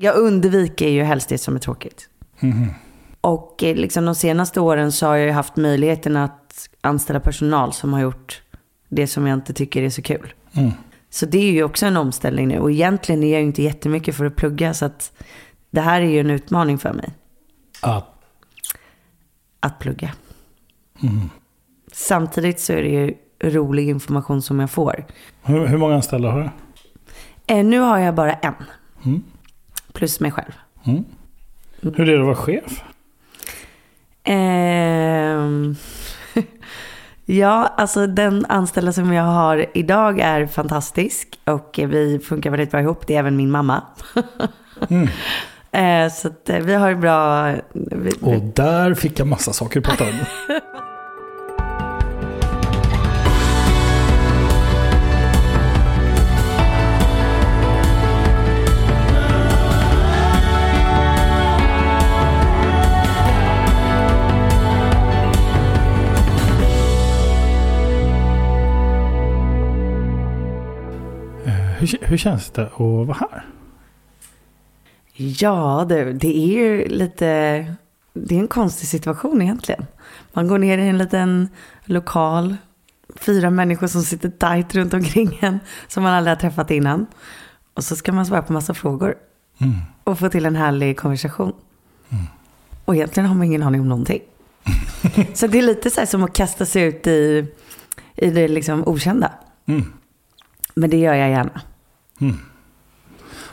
Jag undviker ju helst det som är tråkigt. Mhm. Och eh, liksom de senaste åren så har jag ju haft möjligheten att anställa personal som har gjort det som jag inte tycker är så kul. Mm. Så det är ju också en omställning nu. Och egentligen är jag ju inte jättemycket för att plugga. Så att det här är ju en utmaning för mig. Att, Att plugga. mm. Samtidigt så är det ju rolig information som jag får. hur, hur många anställda har du? Eh, nu har jag bara en. Mm. Plus mig själv. Mm. Hur är det att vara chef? Ehm, ja, alltså den anställda som jag har idag är fantastisk. Och vi funkar väldigt bra ihop. Det är även min mamma. Mm. Eh, så att eh, vi har bra... Vi, Och där fick jag massa saker att prata Hur, hur känns det att vara här? Ja, det, det är ju lite... Det är en konstig situation egentligen. Man går ner i en liten lokal. Fyra människor som sitter tajt runt omkring en. Som man aldrig har träffat innan. Och så ska man svara på massa frågor. Mm. Och få till en härlig konversation. Och egentligen har man ingen aning om någonting. så det är lite så som att kasta sig ut i, i det liksom okända. Mm. Men det gör jag gärna.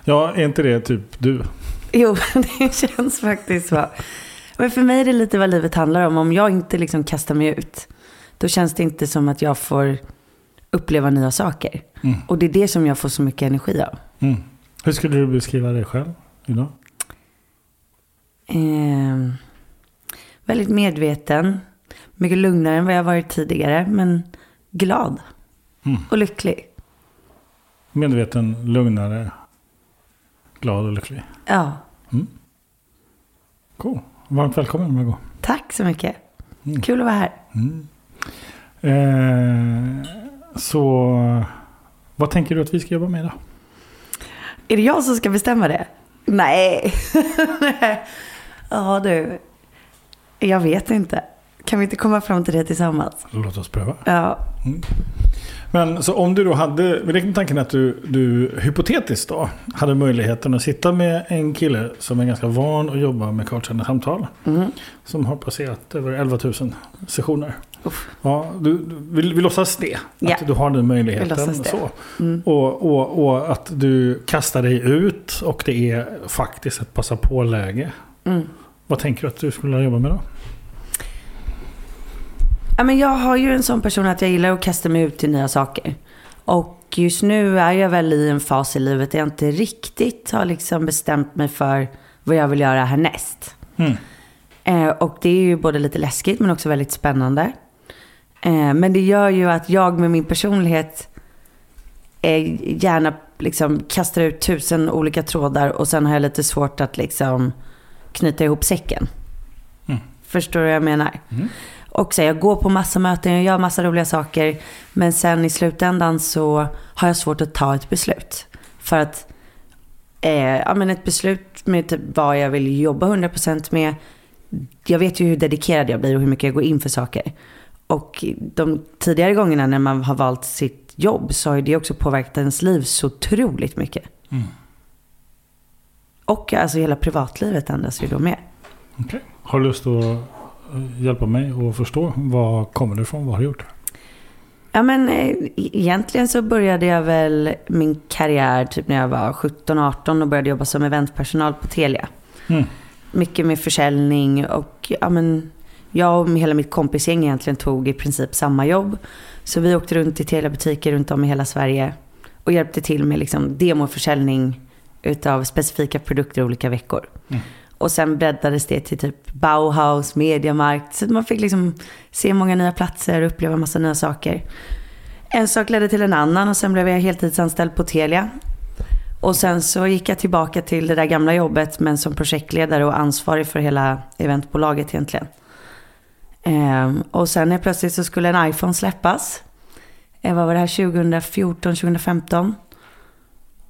Ja, är inte det typ du? Jo, det känns faktiskt så. Men för mig är det lite vad livet handlar om. Om jag inte liksom kastar mig ut, då känns det inte som att jag får uppleva nya saker. Mm. Och det är det som jag får så mycket energi av. Mm. Hur skulle du beskriva dig själv idag? Eh, väldigt medveten, mycket lugnare än vad jag varit tidigare, men glad Mm. och lycklig. Medveten, lugnare, glad och lycklig. Ja, Cool. Varmt välkommen Margot. tack så mycket. Mm. Kul att vara här. Eh, så vad tänker du att vi ska jobba med idag? Är det jag som ska bestämma det? Nej. ja du. Jag vet inte. Kan vi inte komma fram till det tillsammans? Låt oss pröva. Ja. Men så om du då hade, vi leker med tanken att du, du hypotetiskt då hade möjligheten att sitta med en kille som är ganska van att jobba med coachande samtal. Mm. Som har passerat över 11 000 sessioner. Uff. Ja, du, du, vi, vi låtsas det. Att Ja. du har den möjligheten. Så. Mm. Och, och, och att du kastar dig ut och det är faktiskt ett passa på-läge. Mm. Vad tänker du att du skulle jobba med då? Ja, men jag har ju en sån person att jag gillar att kasta mig ut i nya saker. Och just nu är jag väl i en fas i livet där jag inte riktigt har liksom bestämt mig för vad jag vill göra härnäst. Mm. Eh, och det är ju både lite läskigt men också väldigt spännande. Eh, men det gör ju att jag med min personlighet eh, gärna liksom kastar ut tusen olika trådar och sen har jag lite svårt att liksom knyta ihop säcken. Mm. Förstår du vad jag menar? Mm. Och så jag går på massa möten, jag gör massa roliga saker. Men sen i slutändan så har jag svårt att ta ett beslut. För att eh, ja, men ett beslut med typ vad jag vill jobba 100% med. Jag vet ju hur dedikerad jag blir och hur mycket jag går in för saker. Och de tidigare gångerna när man har valt sitt jobb så har det också påverkat ens liv så otroligt mycket. Mm. Och alltså hela privatlivet ändras ju då med. Okej. Har du lust att hjälpa mig att förstå var kommer du ifrån? Vad har du gjort? Ja men eh, egentligen så började jag väl min karriär typ när jag var 17-18 och började jobba som eventpersonal på Telia. Mm. Mycket med försäljning och ja men jag och hela mitt kompisgäng egentligen tog i princip samma jobb. Så vi åkte runt i Telia-butiker runt om i hela Sverige och hjälpte till med liksom demoförsäljning utav specifika produkter olika veckor. Mm. Och sen breddades det till typ Bauhaus, Mediamarkt. Så man fick liksom se många nya platser och uppleva massa nya saker. En sak ledde till en annan och sen blev jag heltidsanställd på Telia. Och sen så gick jag tillbaka till det där gamla jobbet men som projektledare och ansvarig för hela eventbolaget egentligen. Ehm, och sen är plötsligt så skulle en iPhone släppas. Ehm, vad var det här, 2014, 2015?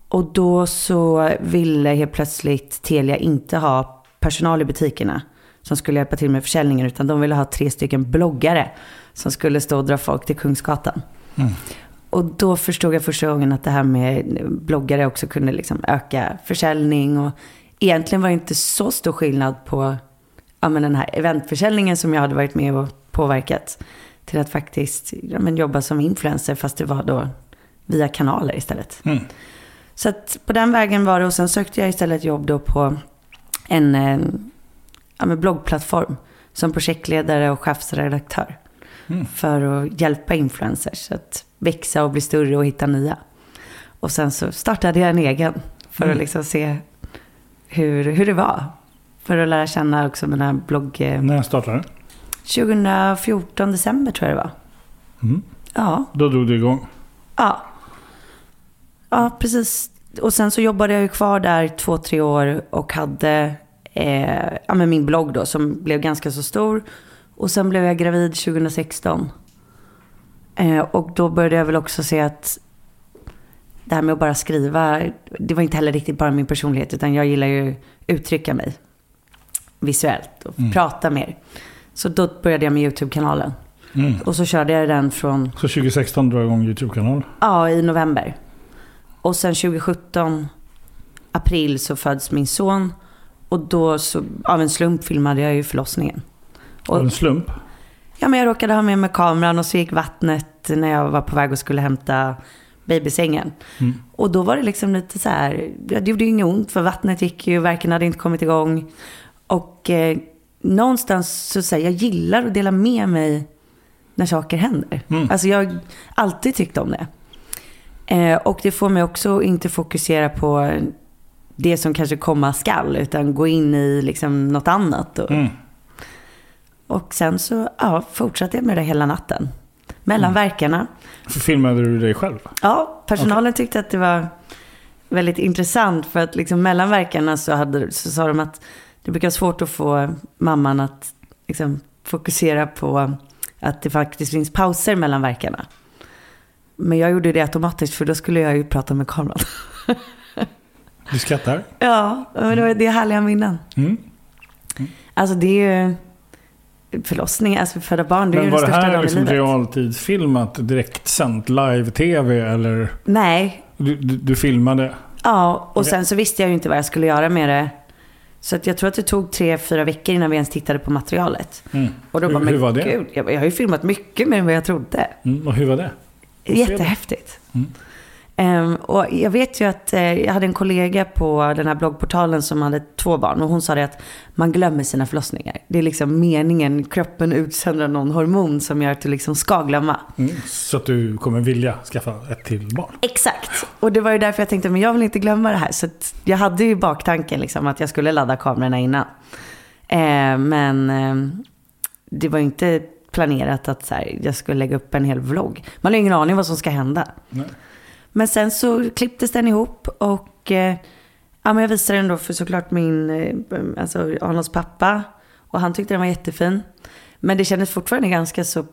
Och då så ville helt plötsligt Telia inte ha personal i butikerna som skulle hjälpa till med försäljningen, utan de ville ha tre stycken bloggare som skulle stå och dra folk till Kungsgatan. Mm. Och då förstod jag första gången att det här med bloggare också kunde liksom öka försäljning. Och egentligen var det inte så stor skillnad på ja, men den här eventförsäljningen som jag hade varit med och påverkat. Till att faktiskt ja, men jobba som influencer fast det var då via kanaler istället. Mm. Så att på den vägen var det och sen sökte jag istället jobb då på en eh, ja, bloggplattform som projektledare och chefsredaktör. Mm. För att hjälpa influencers att växa och bli större och hitta nya. Och sen så startade jag en egen för Mm. att liksom se hur, hur det var. För att lära känna också mina blogg... eh, När startade du? 2014 december tror jag det var. Mm. Ja, Då drog du igång. ja. Ja, precis. Och sen så jobbade jag ju kvar där två, tre år och hade eh, ja, men min blogg då som blev ganska så stor. Och sen blev jag gravid 2016. Eh, och då började jag väl också se att det här med att bara skriva, det var inte heller riktigt bara min personlighet, utan jag gillar ju uttrycka mig visuellt och Mm. prata mer. Så då började jag med YouTube-kanalen. Mm. Och så körde jag den från Så 2016 drog jag igång YouTube-kanal. Ja, i november. Och sen 2017, april, så föds min son. Och då så, av en slump filmade jag ju förlossningen. Av Och, en slump. ja, men jag råkade ha med mig kameran och så gick vattnet när jag var på väg och skulle hämta babysängen. Mm. Och då var det liksom lite så här, det gjorde ju inget ont för vattnet gick ju, verken hade inte kommit igång. Och eh, någonstans så säger jag gillar att dela med mig när saker händer. Mm. Alltså jag har alltid tyckt om det. Eh, och det får mig också inte fokusera på det som kanske komma skall, utan gå in i liksom något annat. Och, Mm. och sen så ja, fortsatte jag med det hela natten. Mellan verkarna. Så filmade du dig själv? Ja, personalen tyckte att det var väldigt intressant för att liksom mellan verkarna så, hade, så sa de att det brukar vara svårt att få mamman att liksom fokusera på att det faktiskt finns pauser mellan verkarna. Men jag gjorde det automatiskt för då skulle jag ju prata med kameran. Du skrattar? Ja, men det var det är härliga minnen. Mm. Alltså det är ju förlossning, alltså föda barn, det är Men ju var den det största här dagen i liksom livet. realtidsfilmat, direkt sänt live-tv eller? Nej, Du, du, du filmade? Ja, och sen så visste jag ju inte vad jag skulle göra med det. Så att jag tror att det tog tre, fyra veckor innan vi ens tittade på materialet. Mm. Och då hur, bara, hur men var det? Gud, jag, jag har ju filmat mycket mer än vad jag trodde. Mm. Och hur var det? Jättehäftigt. Mm. Ehm, och jag vet ju att eh, jag hade en kollega på den här bloggportalen som hade två barn. Och hon sa det att man glömmer sina förlossningar. Det är liksom meningen, kroppen utsöndrar någon hormon som gör att du liksom ska glömma. Mm. Så att du kommer vilja skaffa ett till barn? Exakt. Och det var ju därför jag tänkte, men jag vill inte glömma det här. Så att jag hade ju baktanken liksom att jag skulle ladda kamerorna innan. Eh, men eh, det var ju inte planerat att så här, jag skulle lägga upp en hel vlogg. Man har ingen aning vad som ska hända. Nej. Men sen så klipptes den ihop och eh, ja, men jag visade den då för såklart min, eh, alltså Arnolds pappa. Och han tyckte den var jättefin. Men det kändes fortfarande ganska så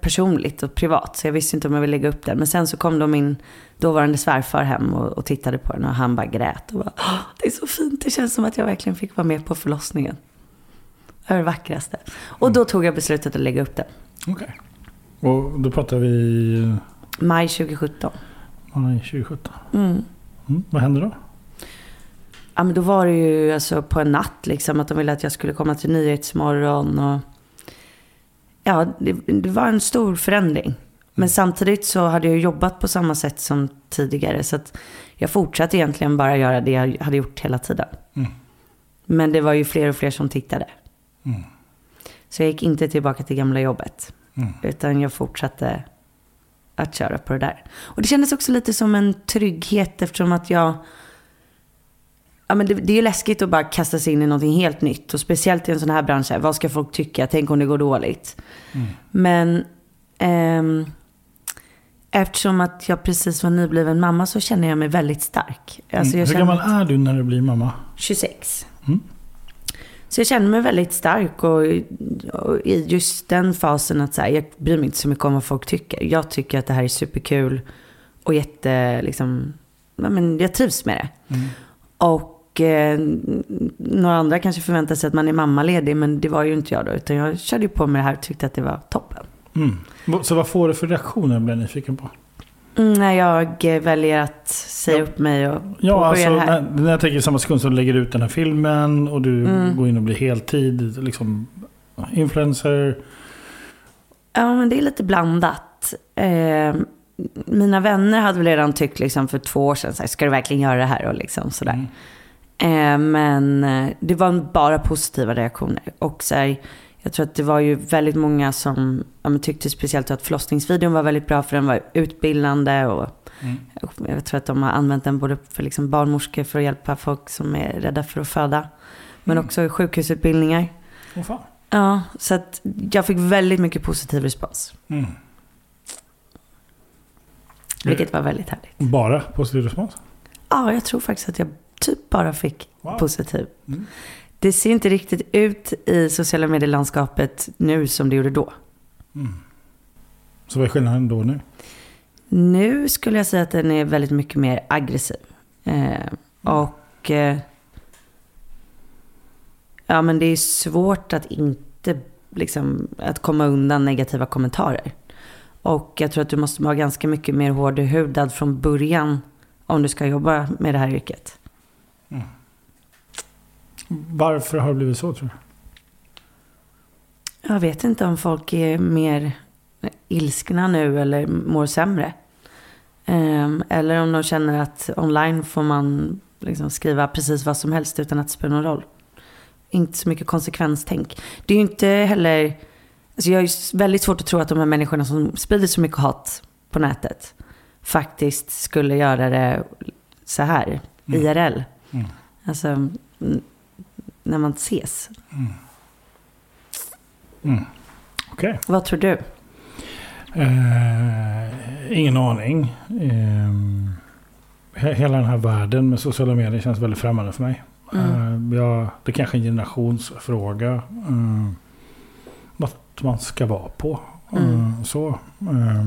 personligt och privat. Så jag visste inte om jag ville lägga upp den. Men sen så kom då min dåvarande svärfar hem och, och tittade på den. Och han bara grät och bara, "Åh, det är så fint. Det känns som att jag verkligen fick vara med på förlossningen. Det var det vackraste. Och då tog jag beslutet att lägga upp den. Okej. Och då pratar vi Maj 2017. maj 2017. Mm. Mm. Vad hände då? Ja men då var det ju alltså på en natt liksom att de ville att jag skulle komma till Nyhetsmorgon och ja det, det var en stor förändring. Men samtidigt så hade jag jobbat på samma sätt som tidigare så att jag fortsatte egentligen bara göra det jag hade gjort hela tiden. Mm. Men det var ju fler och fler som tittade. Mm. Så jag gick inte tillbaka till gamla jobbet. Mm. Utan jag fortsatte att köra på det där. Och det kändes också lite som en trygghet eftersom att jag... Ja, men det, det är ju läskigt att bara kasta sig in i någonting helt nytt. Och speciellt i en sån här bransch. här, Vad ska folk tycka? Tänk om det går dåligt. Mm. Men ehm, eftersom att jag precis var nybliven mamma så känner jag mig väldigt stark. Alltså jag Hur känner gammal är du när du blir mamma? 26. Mm. Så jag känner mig väldigt stark och, och i just den fasen att så här, jag bryr mig inte så mycket om vad folk tycker. Jag tycker att det här är superkul och jätte, liksom, ja, men jag trivs med det. Mm. Och eh, några andra kanske förväntar sig att man är mammaledig, men det var ju inte jag då. Utan jag körde ju på med det här och tyckte att det var toppen. Mm. Så vad får du för reaktioner blir jag nyfiken på? Mm, när jag väljer att säga Ja. upp mig och Ja, alltså här. när, när jag tänker i samma sekund som du lägger ut den här filmen och du Mm. går in och blir heltid, liksom influencer. Ja, men det är lite blandat. Eh, mina vänner hade väl redan tyckt liksom för två år sedan, så här, ska du verkligen göra det här? Och liksom sådär. Mm. Eh, men det var bara positiva reaktioner. Och så här, jag tror att det var ju väldigt många som ja, tyckte speciellt att förlossningsvideon var väldigt bra för den var utbildande. Och Mm. jag tror att de har använt den både för liksom barnmorskor för att hjälpa folk som är rädda för att föda. Men Mm. också i sjukhusutbildningar. Fan. Ja, så att jag fick väldigt mycket positiv respons. Mm. Vilket var väldigt härligt. Bara positiv respons? Ja, jag tror faktiskt att jag typ bara fick Wow. positiv. Mm. Det ser inte riktigt ut i sociala medielandskapet nu som det gjorde då. Mm. Så vad är skillnaden då nu? Nu skulle jag säga att den är väldigt mycket mer aggressiv. Eh, och eh, ja, men det är svårt att inte liksom, att komma undan negativa kommentarer. Och jag tror att du måste vara ganska mycket mer hårdhudad från början om du ska jobba med det här yrket. Varför har det blivit så tror du? Jag vet inte om folk är mer ilskna nu eller mår sämre. Ehm, eller om de känner att online får man liksom skriva precis vad som helst utan att det spelar någon roll. Inte så mycket konsekvenstänk. Det är ju inte heller... Alltså jag har ju väldigt svårt att tro att de här människorna som sprider så mycket hat på nätet faktiskt skulle göra det så här, Mm. IRL. Mm. Alltså, när man ses. Mm. Okej. Vad tror du? Eh, ingen aning. Eh, he- hela den här världen med sociala medier känns väldigt främmande för mig. Mm. Eh, ja, det är kanske är en generationsfråga. Eh, vad man ska vara på. Eh, Mm. så. Eh,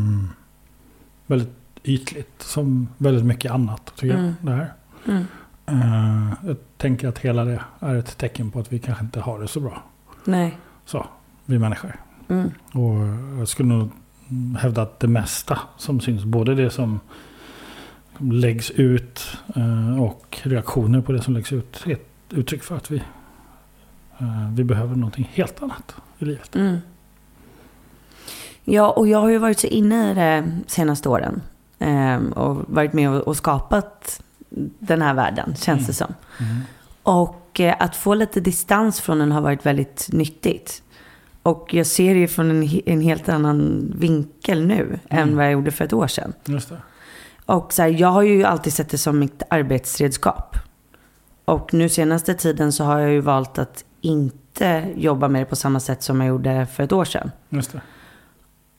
väldigt ytligt. Som väldigt mycket annat tycker Mm. jag. Det här. Eh, jag tänker att hela det är ett tecken på att vi kanske inte har det så bra. Nej. Så, vi människor. Mm. Och jag skulle nog hävda att det mesta som syns, både det som läggs ut eh, och reaktioner på det som läggs ut, är ett uttryck för att vi, eh, vi behöver någonting helt annat i livet. Mm. Ja, och jag har ju varit så inne i det senaste åren. Och varit med och, och skapat den här världen, känns det som. Mm. Och eh, att få lite distans från den har varit väldigt nyttigt. Och jag ser det ju från en, en helt annan vinkel nu än vad jag gjorde för ett år sedan. Just det. Och så här, jag har ju alltid sett det som mitt arbetsredskap. Och nu senaste tiden så har jag ju valt att inte jobba med det på samma sätt som jag gjorde för ett år sedan. Just det.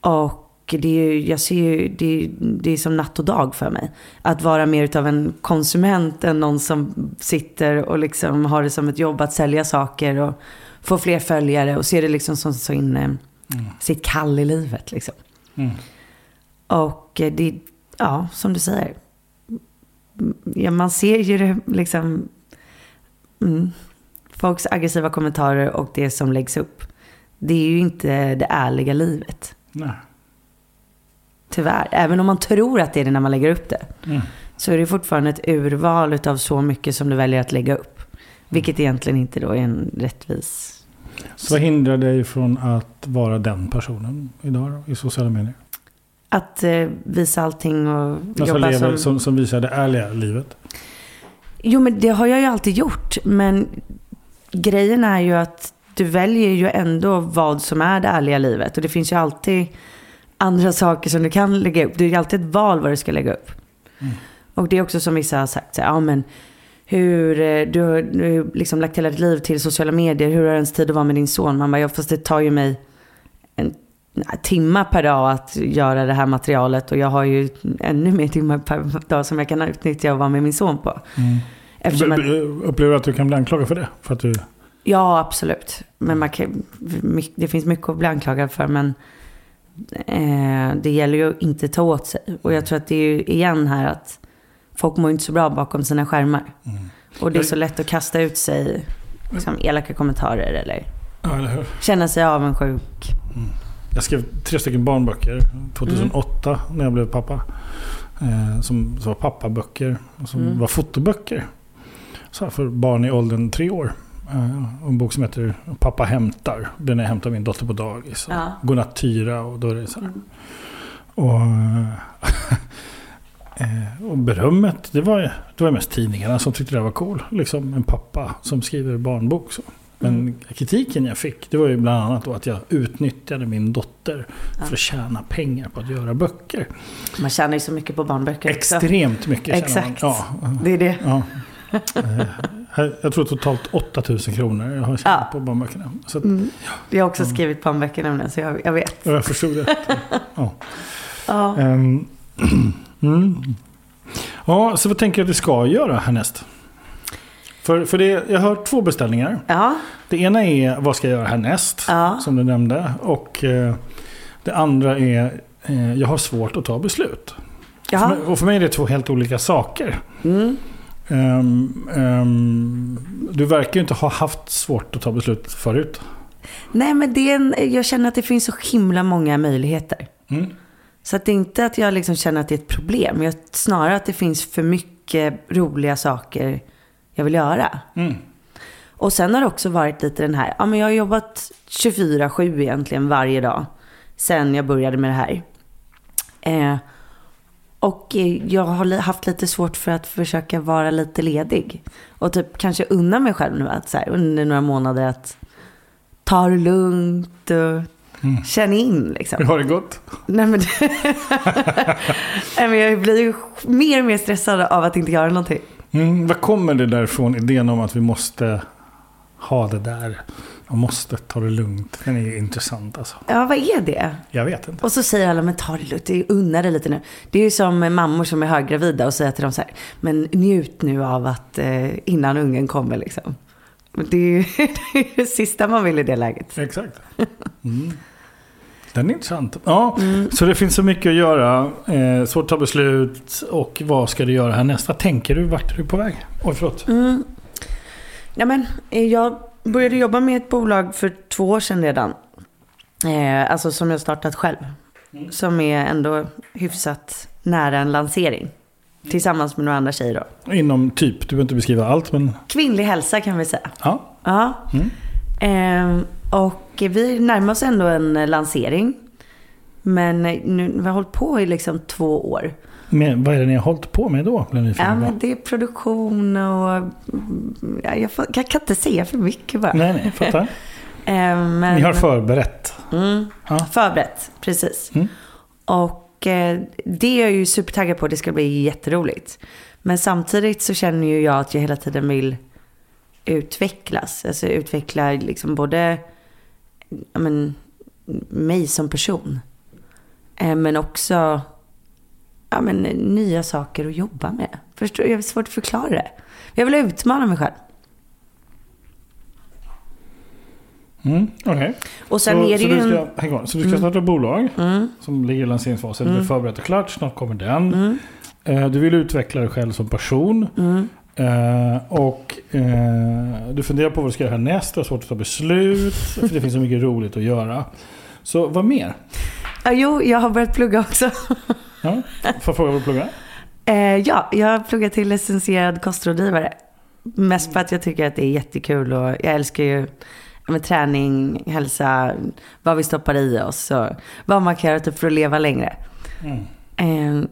Och det är ju, jag ser ju, det, det är som natt och dag för mig. Att vara mer utav en konsument än någon som sitter och liksom har det som ett jobb att sälja saker och få fler följare och ser det liksom som sin, eh, Mm. sitt kall i livet liksom. Mm. Och eh, det, ja, som du säger. Ja, man ser ju det liksom. Mm, folks aggressiva kommentarer och det som läggs upp. Det är ju inte det ärliga livet. Nej. Tyvärr. Även om man tror att det är det när man lägger upp det. Mm. Så är det fortfarande ett urval av så mycket som du väljer att lägga upp. Vilket egentligen inte då är en rättvis... Så vad hindrar dig från att vara den personen idag i sociala medier? Att eh, visa allting och som jobba lever, som... som, som visar det ärliga livet. Jo, men det har jag ju alltid gjort. Men grejen är ju att du väljer ju ändå vad som är det ärliga livet. Och det finns ju alltid andra saker som du kan lägga upp. Det är alltid ett val vad du ska lägga upp. Mm. Och det är också som vissa har sagt, så här, ja men hur, eh, du har, liksom lagt hela ditt liv till sociala medier. Hur har ens tid att vara med din son? Man bara, ja fast det tar ju mig en timma per dag att göra det här materialet. Och jag har ju ännu mer timmar per dag som jag kan utnyttja och vara med min son på. Mm. Eftersom att, Upplever du att du kan bli anklagad för det? För att du... Ja, absolut. Men man kan, det finns mycket att bli anklagad för. Men eh, det gäller ju att inte ta åt sig. Och jag tror att det är ju igen här att folk mår inte så bra bakom sina skärmar. Mm. Och det är så lätt att kasta ut sig liksom, elaka kommentarer eller Ja, eller känna sig avundsjuk. Jag skrev tre stycken barnböcker 2008 när jag blev pappa. Eh, som, som var pappaböcker och som Mm. var fotoböcker. Så för barn i åldern tre år. Eh, en bok som heter Pappa hämtar. Den är hämtar min dotter på dagis. Ja. Godnatt Tyra och då är det så här. Mm. Och, eh, och berömmet, det var, det var mest tidningarna som tyckte det var cool. Liksom en pappa som skriver barnbok. Så. Men Mm. kritiken jag fick, det var ju bland annat då att jag utnyttjade min dotter Ja. för att tjäna pengar på att göra böcker. Man tjänar ju så mycket på barnböcker. Extremt mycket Exakt. Ja, Det är det. ja. Jag tror totalt 8000 kronor jag har tjänat Ja. på barnböckerna. Så att, Mm. Jag har också skrivit barnböcker nämligen, så jag, jag vet. jag förstod det. Ja. Ja. Ehm, mm. Ja, så vad tänker du att du ska göra härnäst? För, för det, jag har två beställningar. Ja. Det ena är vad ska jag göra härnäst? Ja. Som du nämnde. Och eh, det andra är eh, jag har svårt att ta beslut. För mig, och för mig är det två helt olika saker. Mm. Ehm, ehm, du verkar ju inte ha haft svårt att ta beslut förut. Nej, men det en, jag känner att det finns så himla många möjligheter. Mm. Så att det är inte att jag liksom känner att det är ett problem. Jag, snarare att det finns för mycket roliga saker jag vill göra. Mm. Och sen har det också varit lite den här, ja men jag har jobbat 24-7 egentligen varje dag. Sen jag började med det här. Eh, och eh, jag har haft lite svårt för att försöka vara lite ledig. Och typ kanske unna mig själv nu att så här, under några månader att ta det lugnt och Mm. känna in liksom. Hur har det gått? Nej men, Nej, men jag blir ju mer och mer stressad av att inte göra någonting. Mm, vad kommer det därifrån? Idén om att vi måste ha det där. Man måste ta det lugnt. Den är intressant alltså. Ja, vad är det? Jag vet inte. Och så säger alla, men ta det lugnt, unna dig lite nu. Det är ju som mammor som är höggravida och säger till dem så här, men njut nu av att eh, innan ungen kommer liksom. Det är ju det, är det sista man vill i det läget. Exakt. Mm. Den är intressant. Ja, Mm. så det finns så mycket att göra. Eh, svårt att ta beslut. Och vad ska du göra härnäst? Vad tänker du? Vart är du på väg? Oj, förlåt. Mm. Ja, men, eh, jag började jobba med ett bolag för två år sedan redan. Eh, alltså som jag startat själv. Mm. Som är ändå hyfsat nära en lansering. Tillsammans med några andra tjejer då. Inom typ, du behöver inte beskriva allt men Kvinnlig hälsa kan vi säga. ja. Ja. Mm. Eh, och vi närmar oss ändå en lansering. Men nu, vi har hållit på i liksom två år. Men vad är det ni har hållit på med då? Ja, men det är produktion och... Ja, jag, får, jag kan inte säga för mycket bara. Nej, nej, fattar. Eh, men, Ni har förberett. mm, Ja. förberett, precis. Mm. Och eh, det är jag ju supertaggad på. Det ska bli jätteroligt. Men samtidigt så känner ju jag att jag hela tiden vill utvecklas. Alltså utveckla liksom både men, mig som person. Eh, men också ja, men, nya saker att jobba med. Förstår du? Jag har svårt att förklara det. Jag vill utmana mig själv. Mm. Och sen Så, är det så, ju du en... ska, on. så du ska starta ett bolag Mm, som ligger i lanseringsfasen. Mm. är förberett och klart. Snart kommer den. mm, Eh, Du vill utveckla dig själv som person. mm. Eh, och eh, du funderar på vad du ska göra härnäst. Du har svårt att ta beslut. För det finns så mycket roligt att göra. Så vad mer? Ja, jo, jag har börjat plugga också. Ja, får jag fråga vad du pluggar? Eh, ja, jag har pluggat till licensierad kostrådgivare. Mest för att jag tycker att det är jättekul och jag älskar ju med träning, hälsa, vad vi stoppar i oss och vad man kan göra typ för att leva längre. Mm. Eh,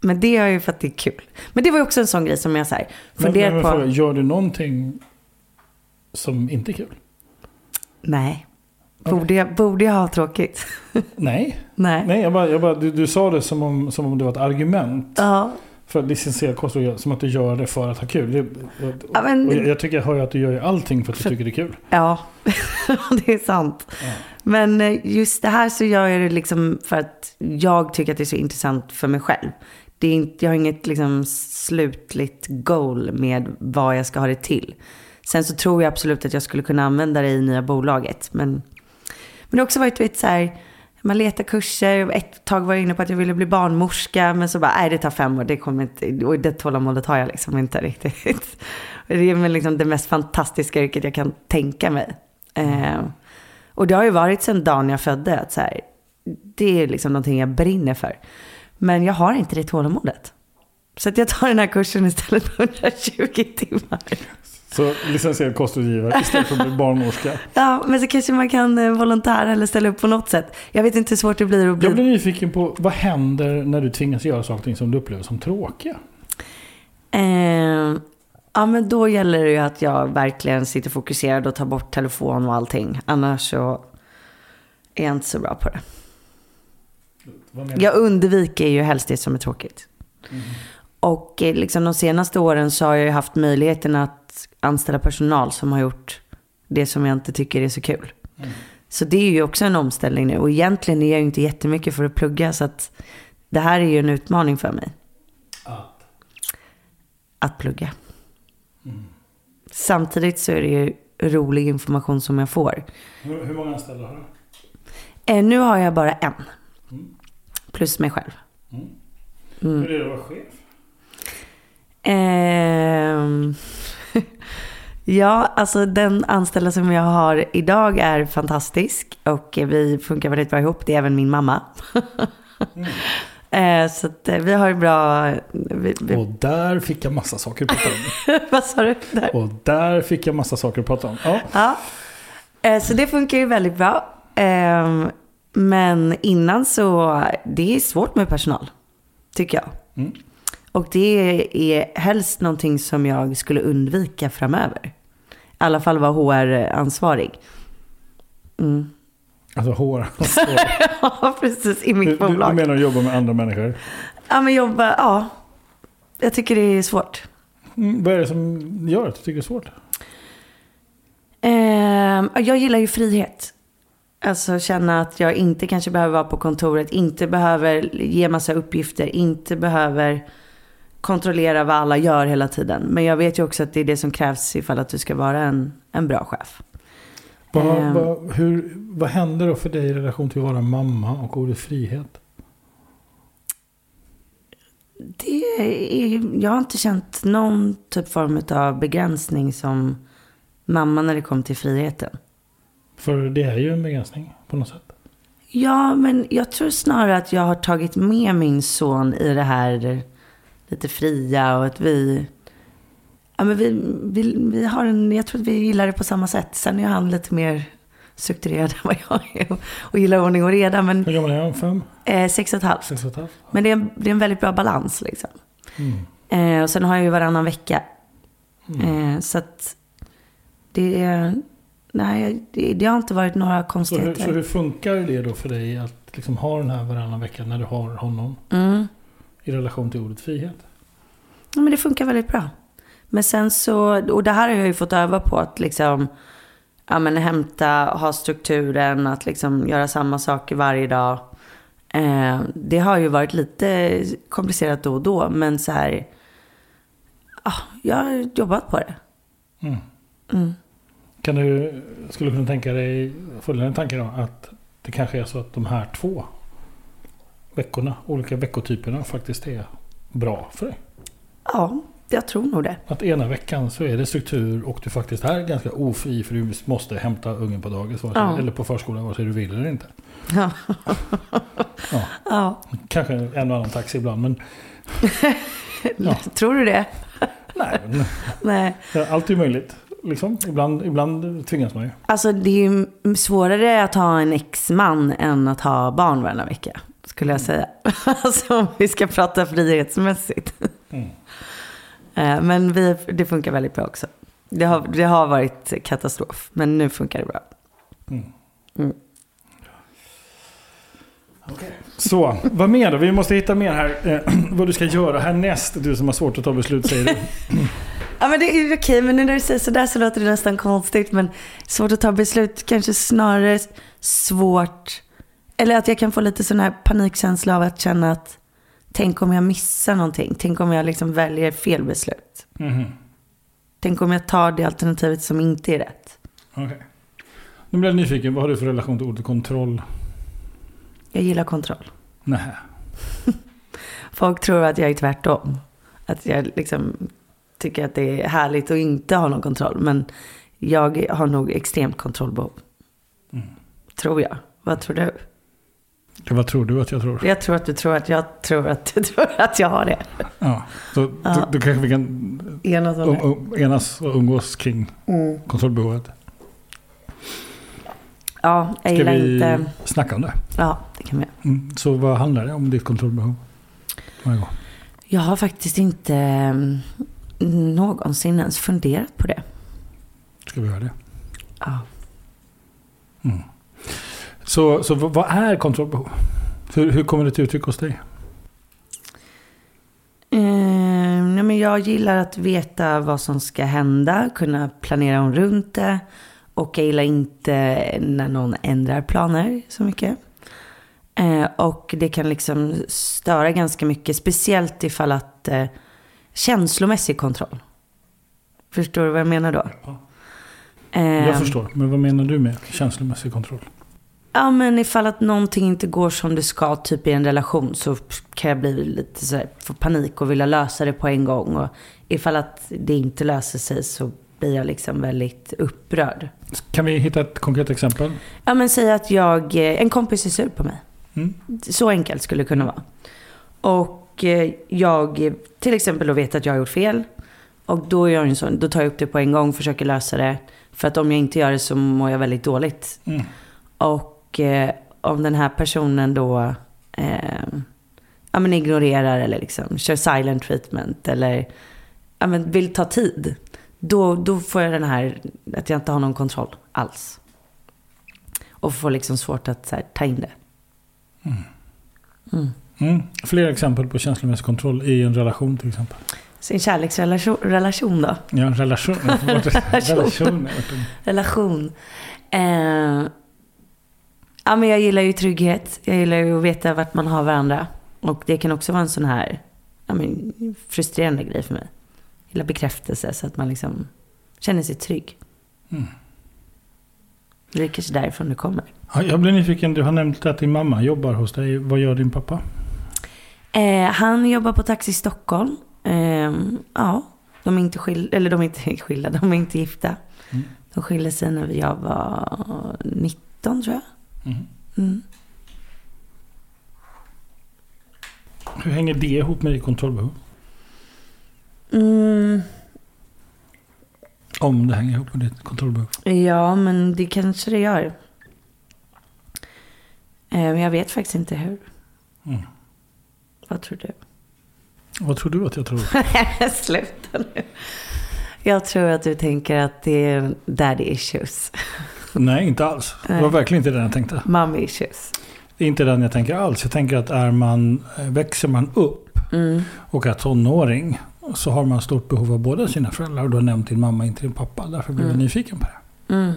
men det har jag ju för att det är kul. Men det var ju också en sån grej som jag så här, funderat på. fråga, gör du någonting som inte är kul? Nej. Borde, jag, borde jag ha tråkigt? Nej. Nej. Nej, jag bara, jag bara, du, du sa det som om, som om det var ett argument. Ja. För licensierad kostrådgivare, som att du gör det för att ha kul. Det, Ja, men- jag, jag tycker jag hör att du gör allting för att du För- tycker det är kul. Ja, det är sant. Ja. Men eh, just det här så gör jag det liksom för att jag tycker att det är så intressant för mig själv. Det är inte, jag har inget liksom slutligt goal med vad jag ska ha det till. Sen så tror jag absolut att jag skulle kunna använda det i nya bolaget. Men, men det har också varit vet, så här, man letar kurser. Ett tag var jag inne på att jag ville bli barnmorska. Men så bara, nej det tar fem år. Det kommer inte, och det tålamodet har jag liksom inte riktigt. Det är liksom det mest fantastiska yrket jag kan tänka mig. Eh, och det har ju varit sedan dagen jag födde. Att så här, det är liksom någonting jag brinner för. Men jag har inte det tålamodet. Så att jag tar den här kursen istället för 120 timmar. Så licensierad kostrådgivare istället för att bli barnmorska. Ja, men så kanske man kan eh, volontära eller ställa upp på något sätt. Jag vet inte hur svårt det blir att bli... Jag blir nyfiken på vad händer när du tvingas göra saker som du upplever som tråkiga? Eh, ja, men då gäller det ju att jag verkligen sitter fokuserad och tar bort telefon och allting. Annars så är jag inte så bra på det. Jag undviker ju helst det som är tråkigt. Mm. Och eh, liksom de senaste åren så har jag ju haft möjligheten att anställa personal som har gjort det som jag inte tycker är så kul. Mm. Så det är ju också en omställning nu. Och egentligen är jag ju inte jättemycket för att plugga. Så att det här är ju en utmaning för mig. Att? Att plugga. Mm. Samtidigt så är det ju rolig information som jag får. Hur, hur många anställda har du? Eh, nu har jag bara en. Mm. Plus mig själv. Mm. Hur är det att vara chef? Eh, ja, alltså den anställda som jag har idag är fantastisk. Och vi funkar väldigt bra ihop. Det är även min mamma. mm. Eh, så att eh, vi har bra... Vi, vi... Och där fick jag massa saker att prata om. Vad sa du? Där. Och där fick jag massa saker att prata om. Ja. ja. Eh, så det funkar ju väldigt bra. Ehm, men innan så, det är svårt med personal. Tycker jag. Mm. Och det är helst någonting som jag skulle undvika framöver. I alla fall vara HR-ansvarig. Mm. Alltså HR-ansvarig? ja, precis. I mitt du, bolag. Du, menar att jobba med andra människor? Ja, men jobba, ja. Jag tycker det är svårt. Mm, vad är det som gör att du tycker det är svårt? Eh, jag gillar ju frihet. Alltså känna att jag inte kanske behöver vara på kontoret, inte behöver ge massa uppgifter, inte behöver kontrollera vad alla gör hela tiden. Men jag vet ju också att det är det som krävs ifall att du ska vara en, en bra chef. Vad, vad, hur, vad händer då för dig i relation till att vara mamma och ordet frihet? Det är, jag har inte känt någon typ form av begränsning som mamma när det kom till friheten. För det är ju en begränsning på något sätt. Ja, men jag tror snarare att jag har tagit med min son i det här lite fria och att vi... Ja, men vi, vi, vi har en, jag tror att vi gillar det på samma sätt. Sen är han lite mer strukturerad än vad jag är och, och gillar ordning och reda. Men, Hur gammal är han? Fem? Eh, sex och ett halvt. Sex och ett halvt. Men det är, en, det är en väldigt bra balans liksom. Mm. Eh, och sen har jag ju varannan vecka. Mm. Eh, så att det är... Nej, det, det, har inte varit några konstigheter. Så hur, så hur, funkar det då för dig att liksom ha den här varannan vecka när du har honom? Mm i relation till ordet frihet? Ja, men det funkar väldigt bra. Men sen så, och det här har jag ju fått öva på att liksom, ja men hämta, ha strukturen, att liksom göra samma saker varje dag. Eh, det har ju varit lite komplicerat då och då, men så här, ja, jag har jobbat på det. Mm. Mm. Kan du, skulle du kunna tänka dig, följande tanke då, att det kanske är så att de här två veckorna, olika veckotyperna faktiskt är bra för dig? Ja, jag tror nog det. Att ena veckan så är det struktur och du faktiskt är ganska ofri för du måste hämta ungen på dagis ja. eller på förskolan vare sig du vill eller inte. Ja. ja. ja. Kanske en och annan taxi ibland men... ja. Tror du det? Nej, men, Nej. Allt är möjligt. Liksom. Ibland, ibland tvingas man ju. Alltså det är ju svårare att ha en exman än att ha barn varannan vecka skulle jag säga. alltså om vi ska prata frihetsmässigt. Mm. Eh, men vi, det funkar väldigt bra också. Det har, det har varit katastrof, men nu funkar det bra. Mm. Mm. Okay. Så, vad mer då? Vi måste hitta mer här. Eh, vad du ska göra härnäst. Du som har svårt att ta beslut säger du. ja men det är okej, men nu när du säger sådär så låter det nästan konstigt. Men svårt att ta beslut, kanske snarare svårt eller att jag kan få lite sån här panikkänsla av att känna att tänk om jag missar någonting. Tänk om jag liksom väljer fel beslut. Mm. Tänk om jag tar det alternativet som inte är rätt. Okay. Nu blir jag nyfiken. Vad har du för relation till ordet kontroll? Jag gillar kontroll. Nej. Folk tror att jag är tvärtom. Att jag liksom tycker att det är härligt att inte ha någon kontroll. Men jag har nog extremt kontrollbehov. Mm. Tror jag. Vad tror du? Vad tror du att jag tror? Jag tror att du tror att jag tror att du tror att jag har det. Ja, så Ja. Då, kanske vi kan Enas um, enas och umgås kring Mm. kontrollbehovet. Ja, jag Ska gillar vi inte... snacka om det? Ja, det kan vi. Mm. Så vad handlar det om ditt kontrollbehov? Varje? Jag har faktiskt inte mm, någonsin ens funderat på det. Ska vi göra det? Ja. Mm. Så, så vad är kontrollbehov? Hur, hur kommer det till uttryck hos dig? Eh, nej, men jag gillar att veta vad som ska hända, kunna planera om runt det. Och jag gillar inte när någon ändrar planer så mycket. Eh, och det kan liksom störa ganska mycket, speciellt ifall att eh, känslomässig kontroll. Förstår du vad jag menar då? Ja. Eh, Jag förstår, men vad menar du med känslomässig kontroll? Ja, men ifall att någonting inte går som det ska, typ i en relation, så kan jag bli lite så här, få panik och vilja lösa det på en gång. Och ifall att det inte löser sig så blir jag liksom väldigt upprörd. Kan vi hitta ett konkret exempel? Ja, men säg att jag, eh, en kompis är sur på mig. Mm. Så enkelt skulle det kunna vara. Och eh, jag till exempel då vet att jag har gjort fel. Och då, jag en sån, då tar jag upp det på en gång, försöker lösa det. För att om jag inte gör det så mår jag väldigt dåligt. Mm. Och eh, om den här personen då eh, ja, men ignorerar eller liksom kör silent treatment eller ja, men vill ta tid. Då, då får jag den här att jag inte har någon kontroll alls. Och får liksom svårt att här, ta in det. Mm. Mm. Fler exempel på känslomässig kontroll i en relation till exempel. Sin kärleksrelation relation då? Ja, en relation. relation. Relation. Eh, ja, men jag gillar ju trygghet. Jag gillar ju att veta vart man har varandra. Och det kan också vara en sån här ja, men, frustrerande grej för mig. Jag gillar bekräftelse så att man liksom känner sig trygg. Mm. Det är kanske därifrån det kommer. Ja, jag blir nyfiken. Du har nämnt att din mamma jobbar hos dig. Vad gör din pappa? Eh, han jobbar på Taxi Stockholm. Eh, ja, de är inte skilda, eller de är inte skilda, de är inte gifta. Mm. De skilde sig när jag var 19 tror jag. Mm. Hur hänger det ihop med ditt kontrollbehov? Mm, Om det hänger ihop med ditt kontrollbehov. ja, men det kanske det gör. Eh, men jag vet faktiskt inte hur. Mm. Vad tror du? Vad tror du att jag tror? Sluta nu. Jag tror att du tänker att det är daddy issues. Nej, inte alls. Det var Nej. verkligen inte den jag tänkte. Mommy issues. Det är inte den jag tänker alls. Jag tänker att är man, eh, växer man upp Mm. och är tonåring så har man stort behov av båda sina föräldrar. Och du har nämnt din mamma, inte din pappa. Därför blev jag Mm. nyfiken på det. Mm.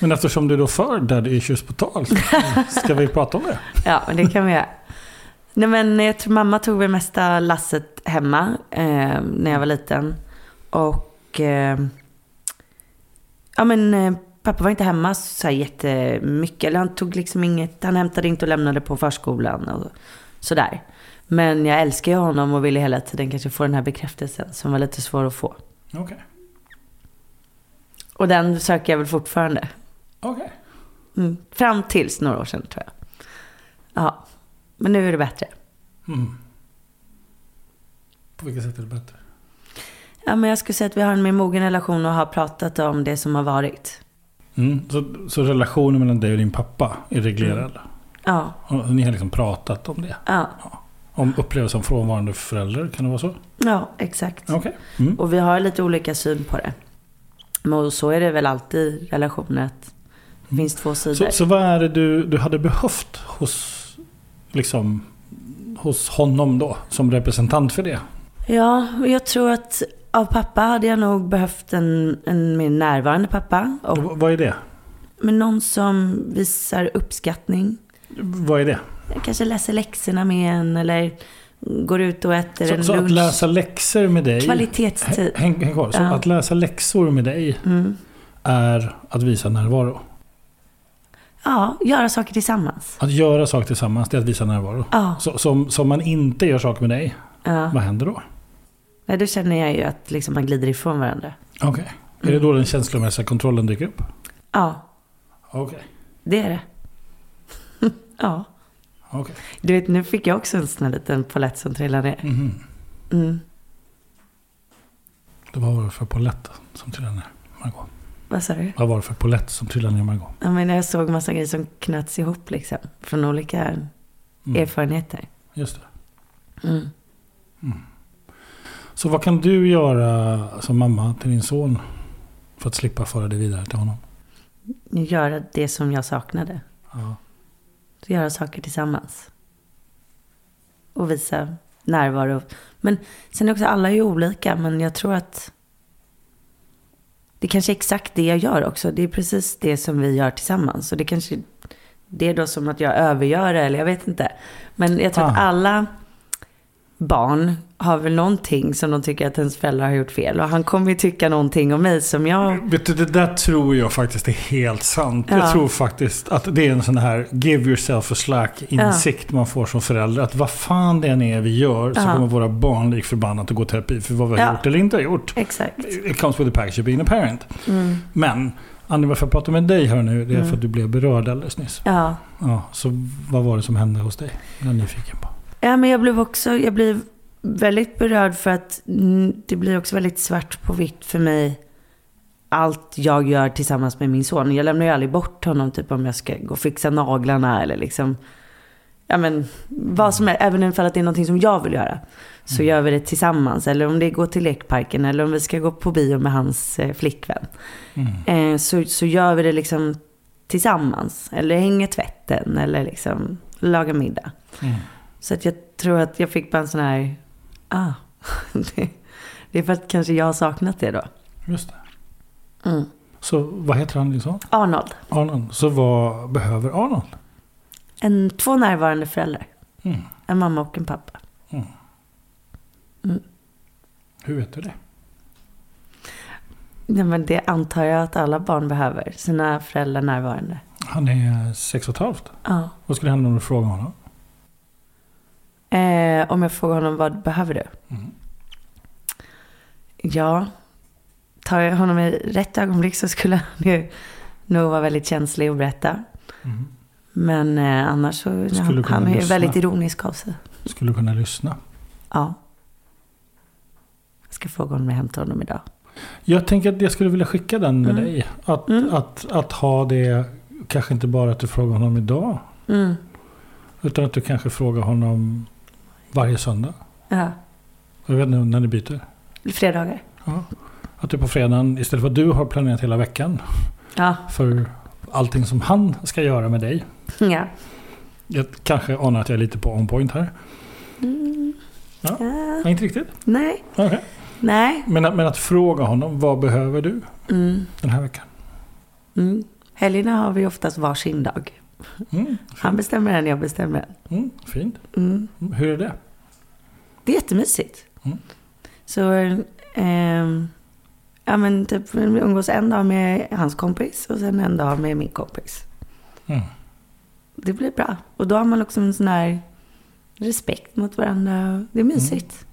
Men eftersom du då för daddy issues på tal ska vi prata om det. Ja, det kan vi göra. Nej, men jag tror mamma tog väl mesta lasset hemma eh, när jag var liten. Och eh, ja, men eh, pappa var inte hemma så här jättemycket. Eller han tog liksom inget, han hämtade inte och lämnade på förskolan och sådär. Men jag älskar ju honom och ville hela tiden kanske få den här bekräftelsen som var lite svår att få. Okej. Och den söker jag väl fortfarande. Okej. Mm. Fram tills några år sedan tror jag. Ja, men nu är det bättre. Mm. På vilket sätt är det bättre? Ja, men jag skulle säga att vi har en mer mogen relation och har pratat om det som har varit. Mm. Så, så relationen mellan dig och din pappa är reglerad? Ja, Och ni har liksom pratat om det? ja, Om upplevelsen som frånvarande förälder, kan det vara så? ja exakt. Okej. Mm. Och vi har lite olika syn på det. Men så är det väl alltid i relationer att det finns två sidor. Så, så vad är det du, du hade behövt hos, liksom, hos honom då? Som representant för det? Ja, jag tror att av pappa hade jag nog behövt en, en mer närvarande pappa. Och, V- vad är det? men någon som visar uppskattning. Vad är det? Kanske läser läxorna med en eller går ut och äter Så, en så att lunch. läsa läxor med dig. Kvalitetstid. Häng, häng kvar. Så Ja. att läsa läxor med dig Mm. är att visa närvaro. Ja, göra saker tillsammans. Att göra saker tillsammans, det är att visa närvaro. Ja. Så, som, som man inte gör saker med dig, ja. vad händer då? Nej, då känner jag ju att liksom man glider ifrån varandra. Okej. Är det då den känslomässiga kontrollen dyker upp? Ja, Okej. det är det. ja. Okej. Du vet, nu fick jag också en sån här liten polett som trillade ner. Mhm. Mm. Det var det för polett som trillade ner, Margot? Vad sa du? Vad var det för polett som trillade ner, Margot? Ja, men jag såg massa grejer som knöts ihop liksom. Från olika Mm. erfarenheter. Just det. Mm. Så vad kan du göra som mamma till din son för att slippa föra det vidare till honom? Göra det som jag saknade. Ja. Göra saker tillsammans. Och visa närvaro. Men sen är också alla är olika. Men jag tror att det kanske är exakt det jag gör också. Det är precis det som vi gör tillsammans. Och det kanske det är då som att jag övergör det. Eller jag vet inte. Men jag tror att Ah. alla barn har väl någonting som de tycker att ens föräldrar har gjort fel. Och han kommer ju tycka någonting om mig som jag... Vet du, det där tror jag faktiskt är helt sant. Ja. Jag tror faktiskt att det är en sån här give yourself a slack insikt man får som förälder. Att vad fan det än är vi gör så Ja. kommer våra barn lik förbannat att gå terapi för vad vi har Ja. gjort eller inte har gjort. Exakt. It comes with the package of being a parent. Mm. Men Annie, varför jag pratar med dig här nu, det är Mm. för att du blev berörd alldeles nyss. Ja. Ja, så vad var det som hände hos dig? Jag är nyfiken på. Ja, men jag blev också, jag blev väldigt berörd för att mm, det blir också väldigt svart på vitt för mig. Allt jag gör tillsammans med min son. Jag lämnar ju aldrig bort honom typ om jag ska gå och fixa naglarna eller liksom. Ja men vad som är, även att det är någonting som jag vill göra. Så gör vi det tillsammans. Eller om det går till lekparken eller om vi ska gå på bio med hans eh, flickvän. Mm. Eh, så, så gör vi det liksom tillsammans. Eller hänger tvätten eller liksom lagar middag. Mm. Så att jag tror att jag fick bara en sån här, ah, det, det är för att kanske jag har saknat det då. Just det. Mm. Så vad heter han din son? Arnold, Arnold. Så vad behöver Arnold? en, två närvarande föräldrar. Mm. En mamma och en pappa. Hur vet du det? Ja, men det antar jag att alla barn behöver, sina föräldrar närvarande. Han är sex och ett halvt. Ja. Vad skulle hända om du frågade honom? Eh, om jag frågar honom, vad behöver du? Mm. Ja, tar jag honom i rätt ögonblick så skulle han ju nog vara väldigt känslig och berätta. Mm. Men eh, annars så, Skulle han, han är väldigt ironisk av sig. Skulle du kunna lyssna? Ja. Jag ska fråga om jag hämtar honom idag. Jag tänker att jag skulle vilja skicka den med Mm. dig. Att, Mm. att, att ha det, kanske inte bara att du frågar honom idag. Mm. Utan att du kanske frågar honom varje söndag. Ja, Jag vet inte när ni byter. fredagar. Ja. Att du på fredagen, istället för att du har planerat hela veckan Ja. för allting som han ska göra med dig. ja. Jag kanske anar att jag är lite på on point här. Mm. Ja. Ja. Inte riktigt. Nej. Okej. Nej. Men, att- men att fråga honom, vad behöver du Mm. den här veckan? Mm. Helgerna har vi oftast varsin dag. Mm, Han bestämmer en, jag bestämmer en. mm, fint. Mm. Mm, Hur är det? Det är jättemysigt. Mm. Så, ehm, ja men typ vi umgås en dag med hans kompis och sen en dag med min kompis. Mm. Det blir bra. Och då har man också en sån här respekt mot varandra. Det är mysigt.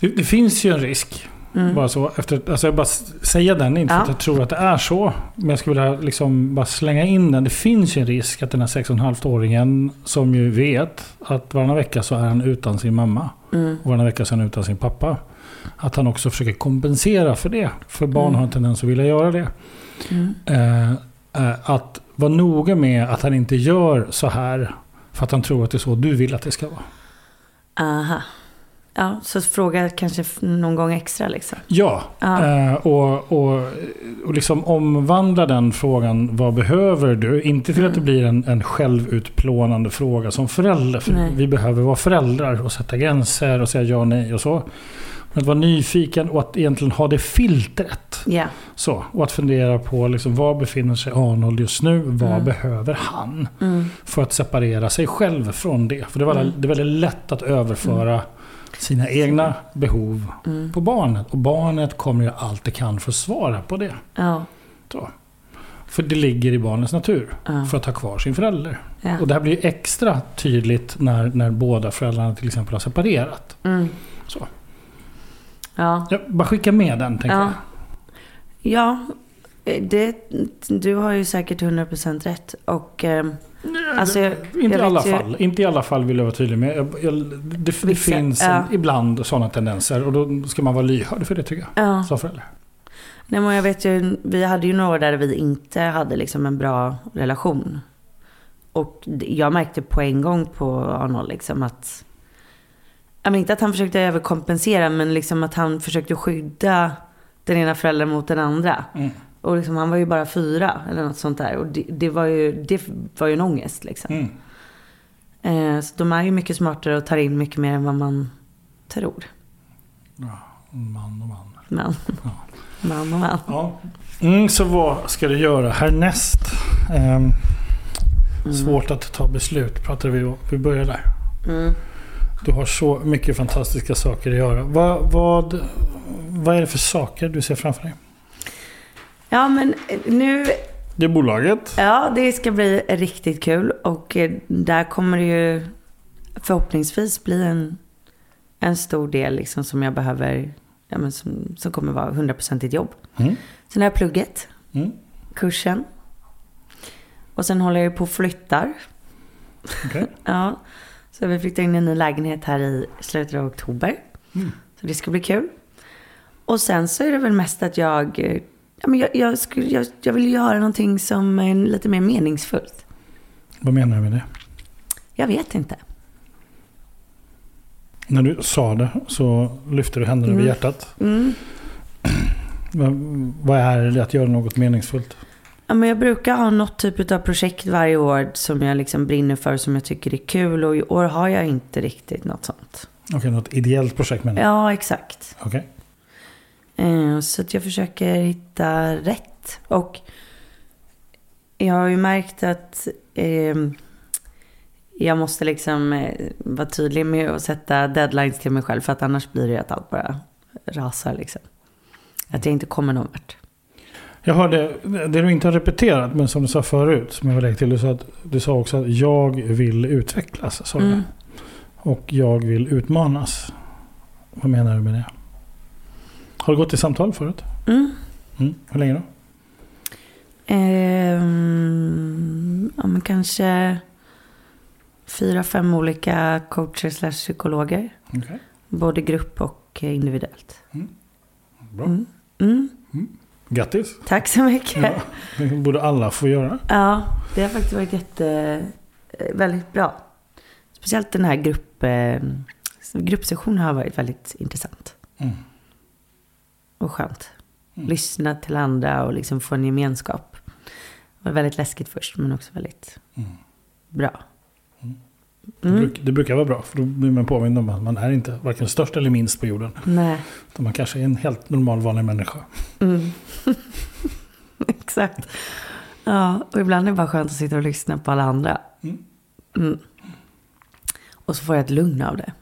Det, det finns ju en risk. Mm. Bara så, efter, alltså jag bara säga den, inte för Ja. att jag tror att det är så. Men jag skulle vilja liksom bara slänga in den. Det finns ju en risk att den här 6,5-åringen som ju vet att varannan vecka så är han utan sin mamma. Mm. Och varannan vecka så är han utan sin pappa. Att han också försöker kompensera för det. För barn Mm. har en tendens att vilja göra det. Mm. Eh, eh, att vara noga med att han inte gör så här. För att han tror att det är så du vill att det ska vara. Aha. Ja, så fråga kanske någon gång extra liksom. Ja, Ja. eh, och, och, och liksom omvandla den frågan. Vad behöver du? Inte till att det Mm. blir en, en självutplånande fråga som förälder. För Nej. vi behöver vara föräldrar och sätta gränser och säga ja och nej och så. Men att vara nyfiken och att egentligen ha det filtret. Ja. Så, och att fundera på liksom, var befinner sig Arnold just nu? Vad Mm. behöver han? Mm. För att separera sig själv från det. För det väldigt, Mm. det är väldigt lätt att överföra sina egna behov Mm. på barnet. Och barnet kommer ju allt det kan för att svara på det. Ja. Så. För det ligger i barnens natur. Ja. För att ha kvar sin förälder. Ja. Och det här blir ju extra tydligt när, när båda föräldrarna till exempel har separerat. Mm. Så. Ja. Jag bara skicka med den tänker Ja. Ja, det, du har ju säkert 100% rätt. Och eh, jag. Alltså, jag, Inte jag i alla ju- fall. Inte i alla fall vill jag vara tydlig med. Jag, jag, det det finns ja. en, ibland sådana tendenser. Och då ska man vara lyhörd för det tycker jag. Ja. Som förälder. Nej, men jag vet ju, vi hade ju några där vi inte hade liksom en bra relation. Och jag märkte på en gång på Arnold liksom att... Jag inte att han försökte överkompensera, men liksom att han försökte skydda den ena föräldern mot den andra. Mm. Och liksom, han var ju bara fyra eller något sånt där. Och det, det, var, ju, det var ju en ångest liksom. Mm. Eh, så de är ju mycket smartare och tar in mycket mer än vad man tror. Ja, man och man. Men, Ja. man och man. Ja. Mm, så vad ska du göra härnäst? Ehm, Mm. Svårt att ta beslut pratade vi om. Vi börjar där. Mm. Du har så mycket fantastiska saker att göra. Vad, vad, vad är det för saker du ser framför dig? Ja, men nu Det är bolaget. Ja, det ska bli riktigt kul. Och eh, där kommer det ju förhoppningsvis bli en, en stor del liksom som jag behöver, ja, men som, som kommer vara 100% jobb. Mm. Sen har jag plugget, Mm. kursen. Och sen håller jag ju på och flyttar. Okej. Ja, så vi flyttar in i en ny lägenhet här i slutet av oktober. Mm. Så det ska bli kul. Och sen så är det väl mest att jag, eh, ja, men jag, jag, skulle, jag, jag vill göra någonting som är lite mer meningsfullt. Vad menar du med det? Jag vet inte. När du sa det så lyfte du händerna Mm. hjärtat. Mm. Vad, är det att göra något meningsfullt? Ja, men jag brukar ha något typ av projekt varje år som jag liksom brinner för, som jag tycker är kul. Och i år har jag inte riktigt något sånt. Okej, något ideellt projekt menar du? Ja, exakt. Okej. Eh, Så att jag försöker hitta rätt. Och jag har ju märkt att eh, jag måste liksom eh, vara tydlig med att sätta deadlines till mig själv. För att annars blir det ju att allt bara rasar liksom. Att jag inte kommer någon vart. Jag hörde det du inte har repeterat men som du sa förut. Som jag lägga till. Du sa, att, du sa också att jag vill utvecklas. Sa. Mm. Och jag vill utmanas. Vad menar du med det? Har du gått i samtal förut? Mm. Mm. Hur länge då? Ehm, ja, men kanske fyra, fem olika coacher slash psykologer. Okej. Både grupp och individuellt. Bra. Mm. Mm. Grattis. Tack så mycket. Ja, det borde alla få göra. Ja, det har faktiskt varit jätte, eh, väldigt bra. Speciellt den här grupp, eh, gruppsessionen har varit väldigt intressant. Mm. Och skönt. Mm. Lyssna till andra och liksom få en gemenskap. Det var väldigt läskigt först, men också väldigt Mm. bra. Det, Mm. bruk, det brukar vara bra. För då blir man påmind om att man är inte varken störst eller minst på jorden. Nej. Utan man kanske är en helt normal vanlig människa. Mm. Exakt. Ja, och ibland är det bara skönt att sitta och lyssna på alla andra. Mm. Mm. Och så får jag ett lugn av det.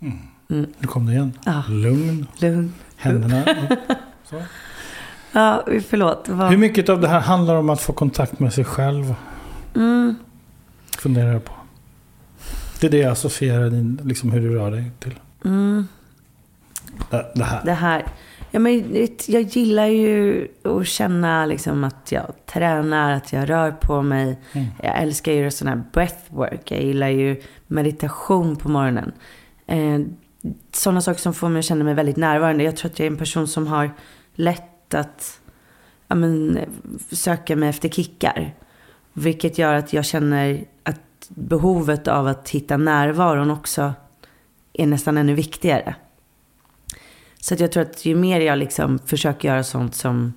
Mm. Mm. Nu kom det igen. Ja, Lugn. lugn. Händerna upp. Så. Ja, förlåt. Vad... Hur mycket av det här handlar om att få kontakt med sig själv? Mm. Funderar jag på. Det är det jag associerar din, liksom hur du rör dig till. Mm. Det, det här. Det här. Ja, men jag gillar ju att känna liksom att jag tränar, att jag rör på mig. Mm. Jag älskar ju sån här breathwork. Jag gillar ju meditation på morgonen. Sådana saker som får mig att känna mig väldigt närvarande. Jag tror att jag är en person som har lätt att ja, men, söka mig efter kickar. Vilket gör att jag känner att behovet av att hitta närvaron också är nästan ännu viktigare. Så att jag tror att ju mer jag liksom försöker göra sånt som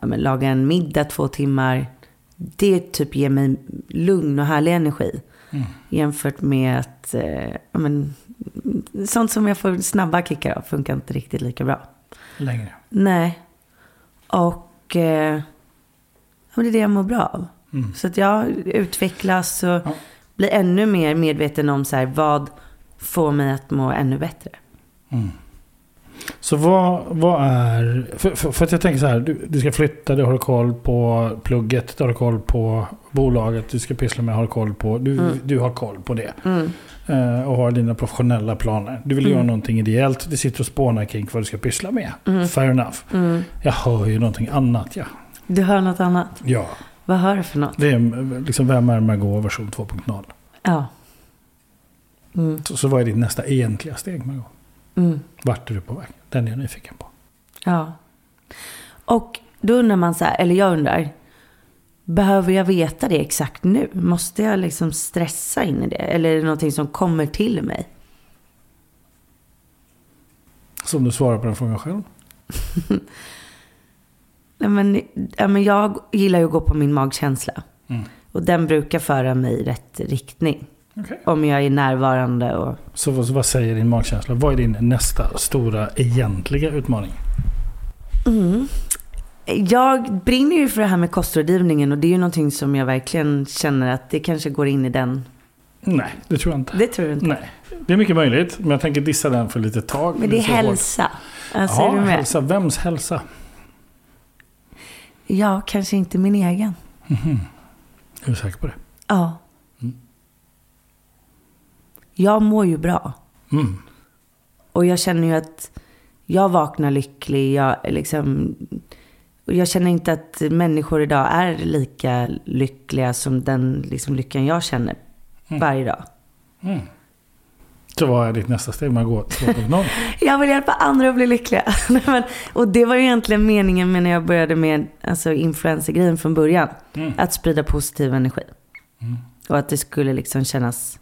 ja, men, laga en middag två timmar. Det typ ger mig lugn och härlig energi. Mm. Jämfört med att eh, ja, men, sånt som jag får snabba kickar av funkar inte riktigt lika bra. Längre. Nej. Och eh, det är det jag mår bra av. Mm. Så att jag utvecklas och Ja. blir ännu mer medveten om så här, vad får mig att må ännu bättre. Mm. Så vad, vad är... För, för, för att jag tänker så här, du, du ska flytta, du har koll på plugget, du har koll på bolaget du ska pyssla med, har koll på... Du, Mm. du har koll på det. Eh, och har dina professionella planer. Du vill Mm. göra någonting ideellt, du sitter och spånar kring vad du ska pyssla med. Mm. Fair enough. Mm. Jag hör ju någonting annat ja. Du hör något annat? Ja, Vad hör du för något? det är eh, liksom Vem är Margot version 2.0. Ja. Mm. Så, så vad är ditt nästa egentliga steg Margot? Mm. Vart är du på väg? Den är jag nyfiken på. Ja. Och då undrar man så här, eller jag undrar. Behöver jag veta det exakt nu? Måste jag liksom stressa in i det? Eller är det någonting som kommer till mig? Som du svarar på den frågan själv. Nej, men, ja, men jag gillar ju att gå på min magkänsla. Mm. Och den brukar föra mig i rätt riktning. Okej. Om jag är närvarande och... Så, så vad säger din magkänsla? Vad är din nästa stora egentliga utmaning? Mm. Jag brinner ju för det här med kostrådgivningen och det är ju någonting som jag verkligen känner att det kanske går in i den. Nej, det tror jag inte. Det tror du inte? Nej, det är mycket möjligt. Men jag tänker dissa den för lite tag. Men det är hälsa. Alltså, är Ja, du med? hälsa. Vems hälsa? Ja, kanske inte min egen. Mhm. Är du säker på det? Ja. Mm. Jag mår ju bra. Mm. Och jag känner ju att jag vaknar lycklig. Jag, liksom, och jag känner inte att människor idag är lika lyckliga som den liksom, lyckan jag känner Mm. varje dag. Mm. Så vad är ditt nästa steg med att gå 2.0? Jag vill hjälpa andra att bli lyckliga. Och det var ju egentligen meningen med när jag började med alltså, influencergrejen från början. Mm. Att sprida positiv energi. Mm. Och att det skulle liksom kännas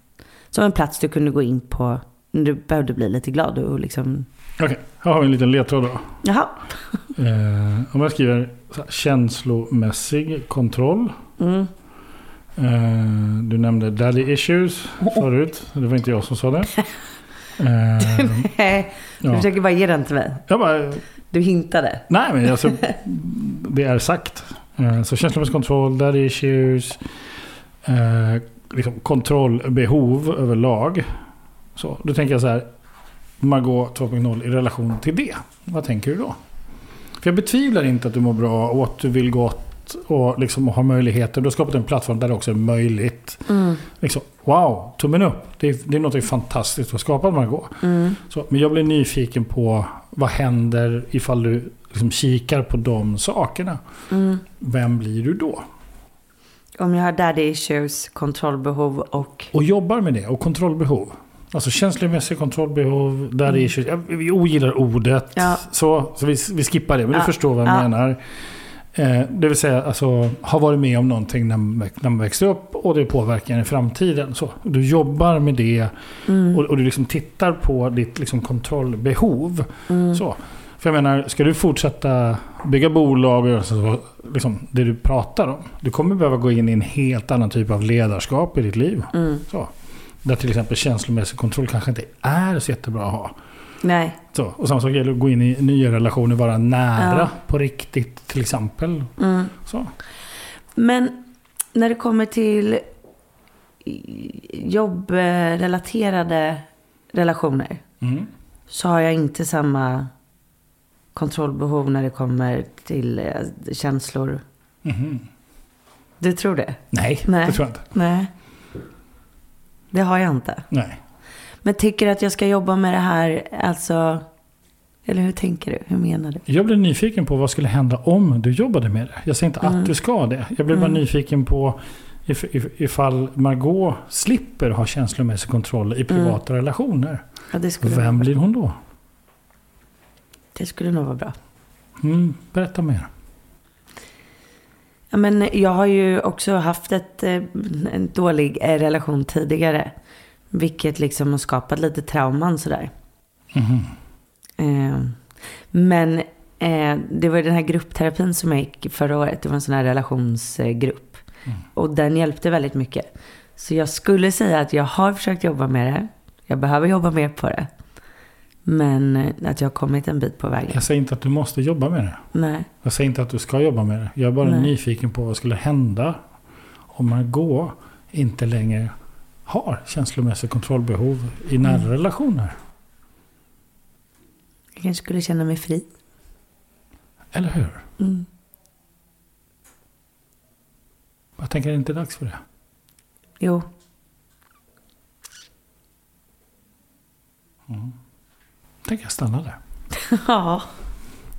som en plats du kunde gå in på när du behövde bli lite glad. Och liksom, Okej, här har vi en liten ledtråd då. jaha. Eh, om jag skriver här, känslomässig kontroll. Mm. Eh, du nämnde daddy issues förut. Det var inte jag som sa det. Eh, Du ja. försöker bara ge den till mig. Jag bara, Du hintade. nej men alltså, det är sagt. Eh, så känslomässig kontroll, daddy issues. Eh, liksom kontrollbehov överlag. Så, då tänker jag så här. Margot 2.0 i relation till det. Vad tänker du då? För jag betvivlar inte att du mår bra och att du vill gott och liksom har möjligheter. Du har skapat en plattform där det också är möjligt. Mm. Liksom, wow, tummen upp. Det är, det är något fantastiskt att ha skapat Margot. Mm. Så, men jag blir nyfiken på vad händer ifall du liksom kikar på de sakerna. Mm. Vem blir du då? Om jag har daddy issues, kontrollbehov och... Och jobbar med det och kontrollbehov. Alltså känslomässig kontrollbehov, där Mm. är Vi ogillar ordet. Ja. Så, så vi, vi skippar det, men Ja. du förstår vad jag Ja. menar. Eh, det vill säga, alltså, har varit med om någonting när när man växte upp och det påverkar en i framtiden. Så, du jobbar med det Mm. och, och du liksom tittar på ditt liksom, kontrollbehov. Mm. Så. För jag menar, ska du fortsätta bygga bolag och så, liksom, det du pratar om. Du kommer behöva gå in i en helt annan typ av ledarskap i ditt liv. Mm. Så. Där till exempel känslomässig kontroll kanske inte är så jättebra att ha. Nej. Så. Och samma sak gäller att gå in i nya relationer, vara nära Ja. på riktigt till exempel. Mm. Så. Men när det kommer till jobbrelaterade relationer Mm. så har jag inte samma kontrollbehov när det kommer till eh, känslor. Mhm. Du tror det? Nej, Nej. det tror jag inte. Nej. Det har jag inte. Nej. Men tycker du att jag ska jobba med det här, alltså... Eller hur tänker du? Hur menar du? Jag blev nyfiken på vad skulle hända om du jobbade med det. Jag säger inte Mm. att du ska det. Jag blev bara Mm. nyfiken på if, if, ifall Margot slipper ha känslomässig kontroll i privata relationer. Ja, Vem blir hon då? det skulle nog vara bra. Mm, berätta mer. Ja, men jag har ju också haft ett, eh, en dålig eh, relation tidigare. Vilket liksom har skapat lite trauman sådär. Eh, men eh, det var den här gruppterapin som jag gick förra året. Det var en sån här relationsgrupp. Mm. Och den hjälpte väldigt mycket. Så jag skulle säga att jag har försökt jobba med det. Jag behöver jobba mer på det. Men eh, att jag har kommit en bit på vägen. Jag säger inte att du måste jobba med det. Nej. Jag säger inte att du ska jobba med det. Jag är bara Nej. nyfiken på vad skulle hända om Margot inte längre har känslomässig kontrollbehov i nära Mm. relationer. Jag kanske skulle känna mig fri. Eller hur? Mm. Jag tänker det inte är dags för det. Jo, tänker jag stanna där. ja.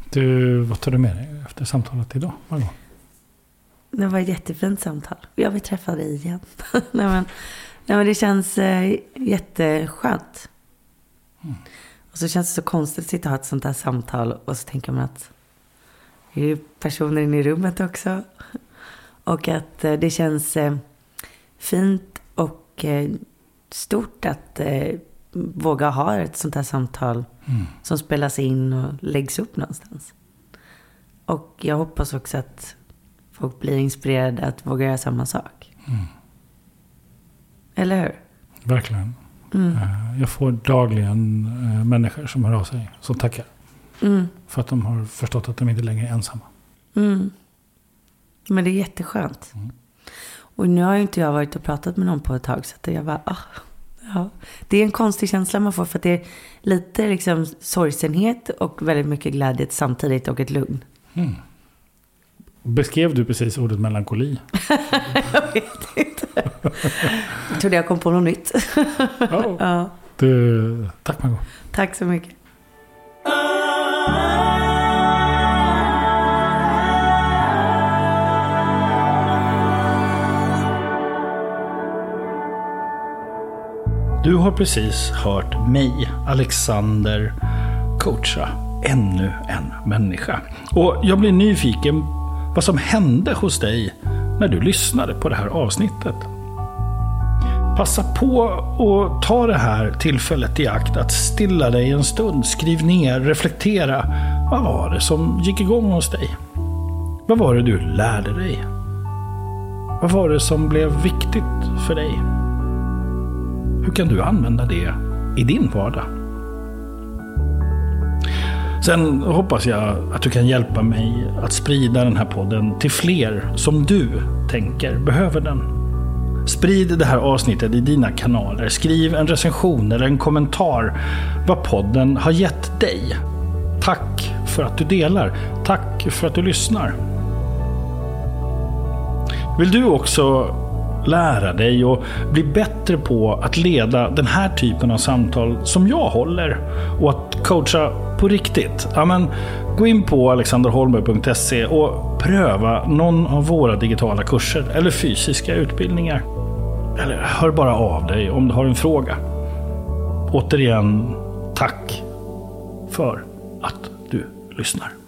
Du, vad tar du med dig efter samtalet idag? Margot? Det var ett jättefint samtal. Jag vill träffa dig igen. nej, men, nej, men det känns eh, jätteskönt. Och så känns det så konstigt att sitta och ha ett sånt här samtal och så tänker man att det är ju personer inne i rummet också. Och att eh, det känns eh, fint och eh, stort att eh, våga ha ett sånt här samtal Mm. som spelas in och läggs upp någonstans. Och jag hoppas också att folk blir inspirerade att våga göra samma sak. Mm. Eller hur? Verkligen. Mm. Eh, Jag får dagligen eh, människor som hör av sig som tackar. Mm. För att de har förstått att de inte längre är ensamma. Mm. Men det är jätteskönt. Mm. Och nu har ju inte jag varit och pratat med någon på ett tag. Så att jag bara, ah, ja. Det är en konstig känsla man får. För att det är lite liksom sorgsenhet och väldigt mycket glädje samtidigt och ett lugn. Mm. Beskrev du precis ordet melankoli? Jag vet inte. Jag trodde jag kom på något nytt. Ja. ja. Du, tack Margot. Tack så mycket. Du har precis hört mig, Alexander, coacha ännu en människa. Och jag blir nyfiken vad som hände hos dig när du lyssnade på det här avsnittet. Passa på att ta det här tillfället i akt att stilla dig en stund. Skriv ner, reflektera. Vad var det som gick igång hos dig? Vad var det du lärde dig? Vad var det som blev viktigt för dig? Hur kan du använda det i din vardag? Sen hoppas jag att du kan hjälpa mig att sprida den här podden till fler som du tänker behöver den. Sprid det här avsnittet i dina kanaler. Skriv en recension eller en kommentar vad podden har gett dig. Tack för att du delar. Tack för att du lyssnar. Vill du också lära dig och bli bättre på att leda den här typen av samtal som jag håller och att coacha på riktigt? Ja, men, gå in på alexanderholmberg.se och pröva någon av våra digitala kurser eller fysiska utbildningar. Eller hör bara av dig om du har en fråga. Återigen, tack för att du lyssnar.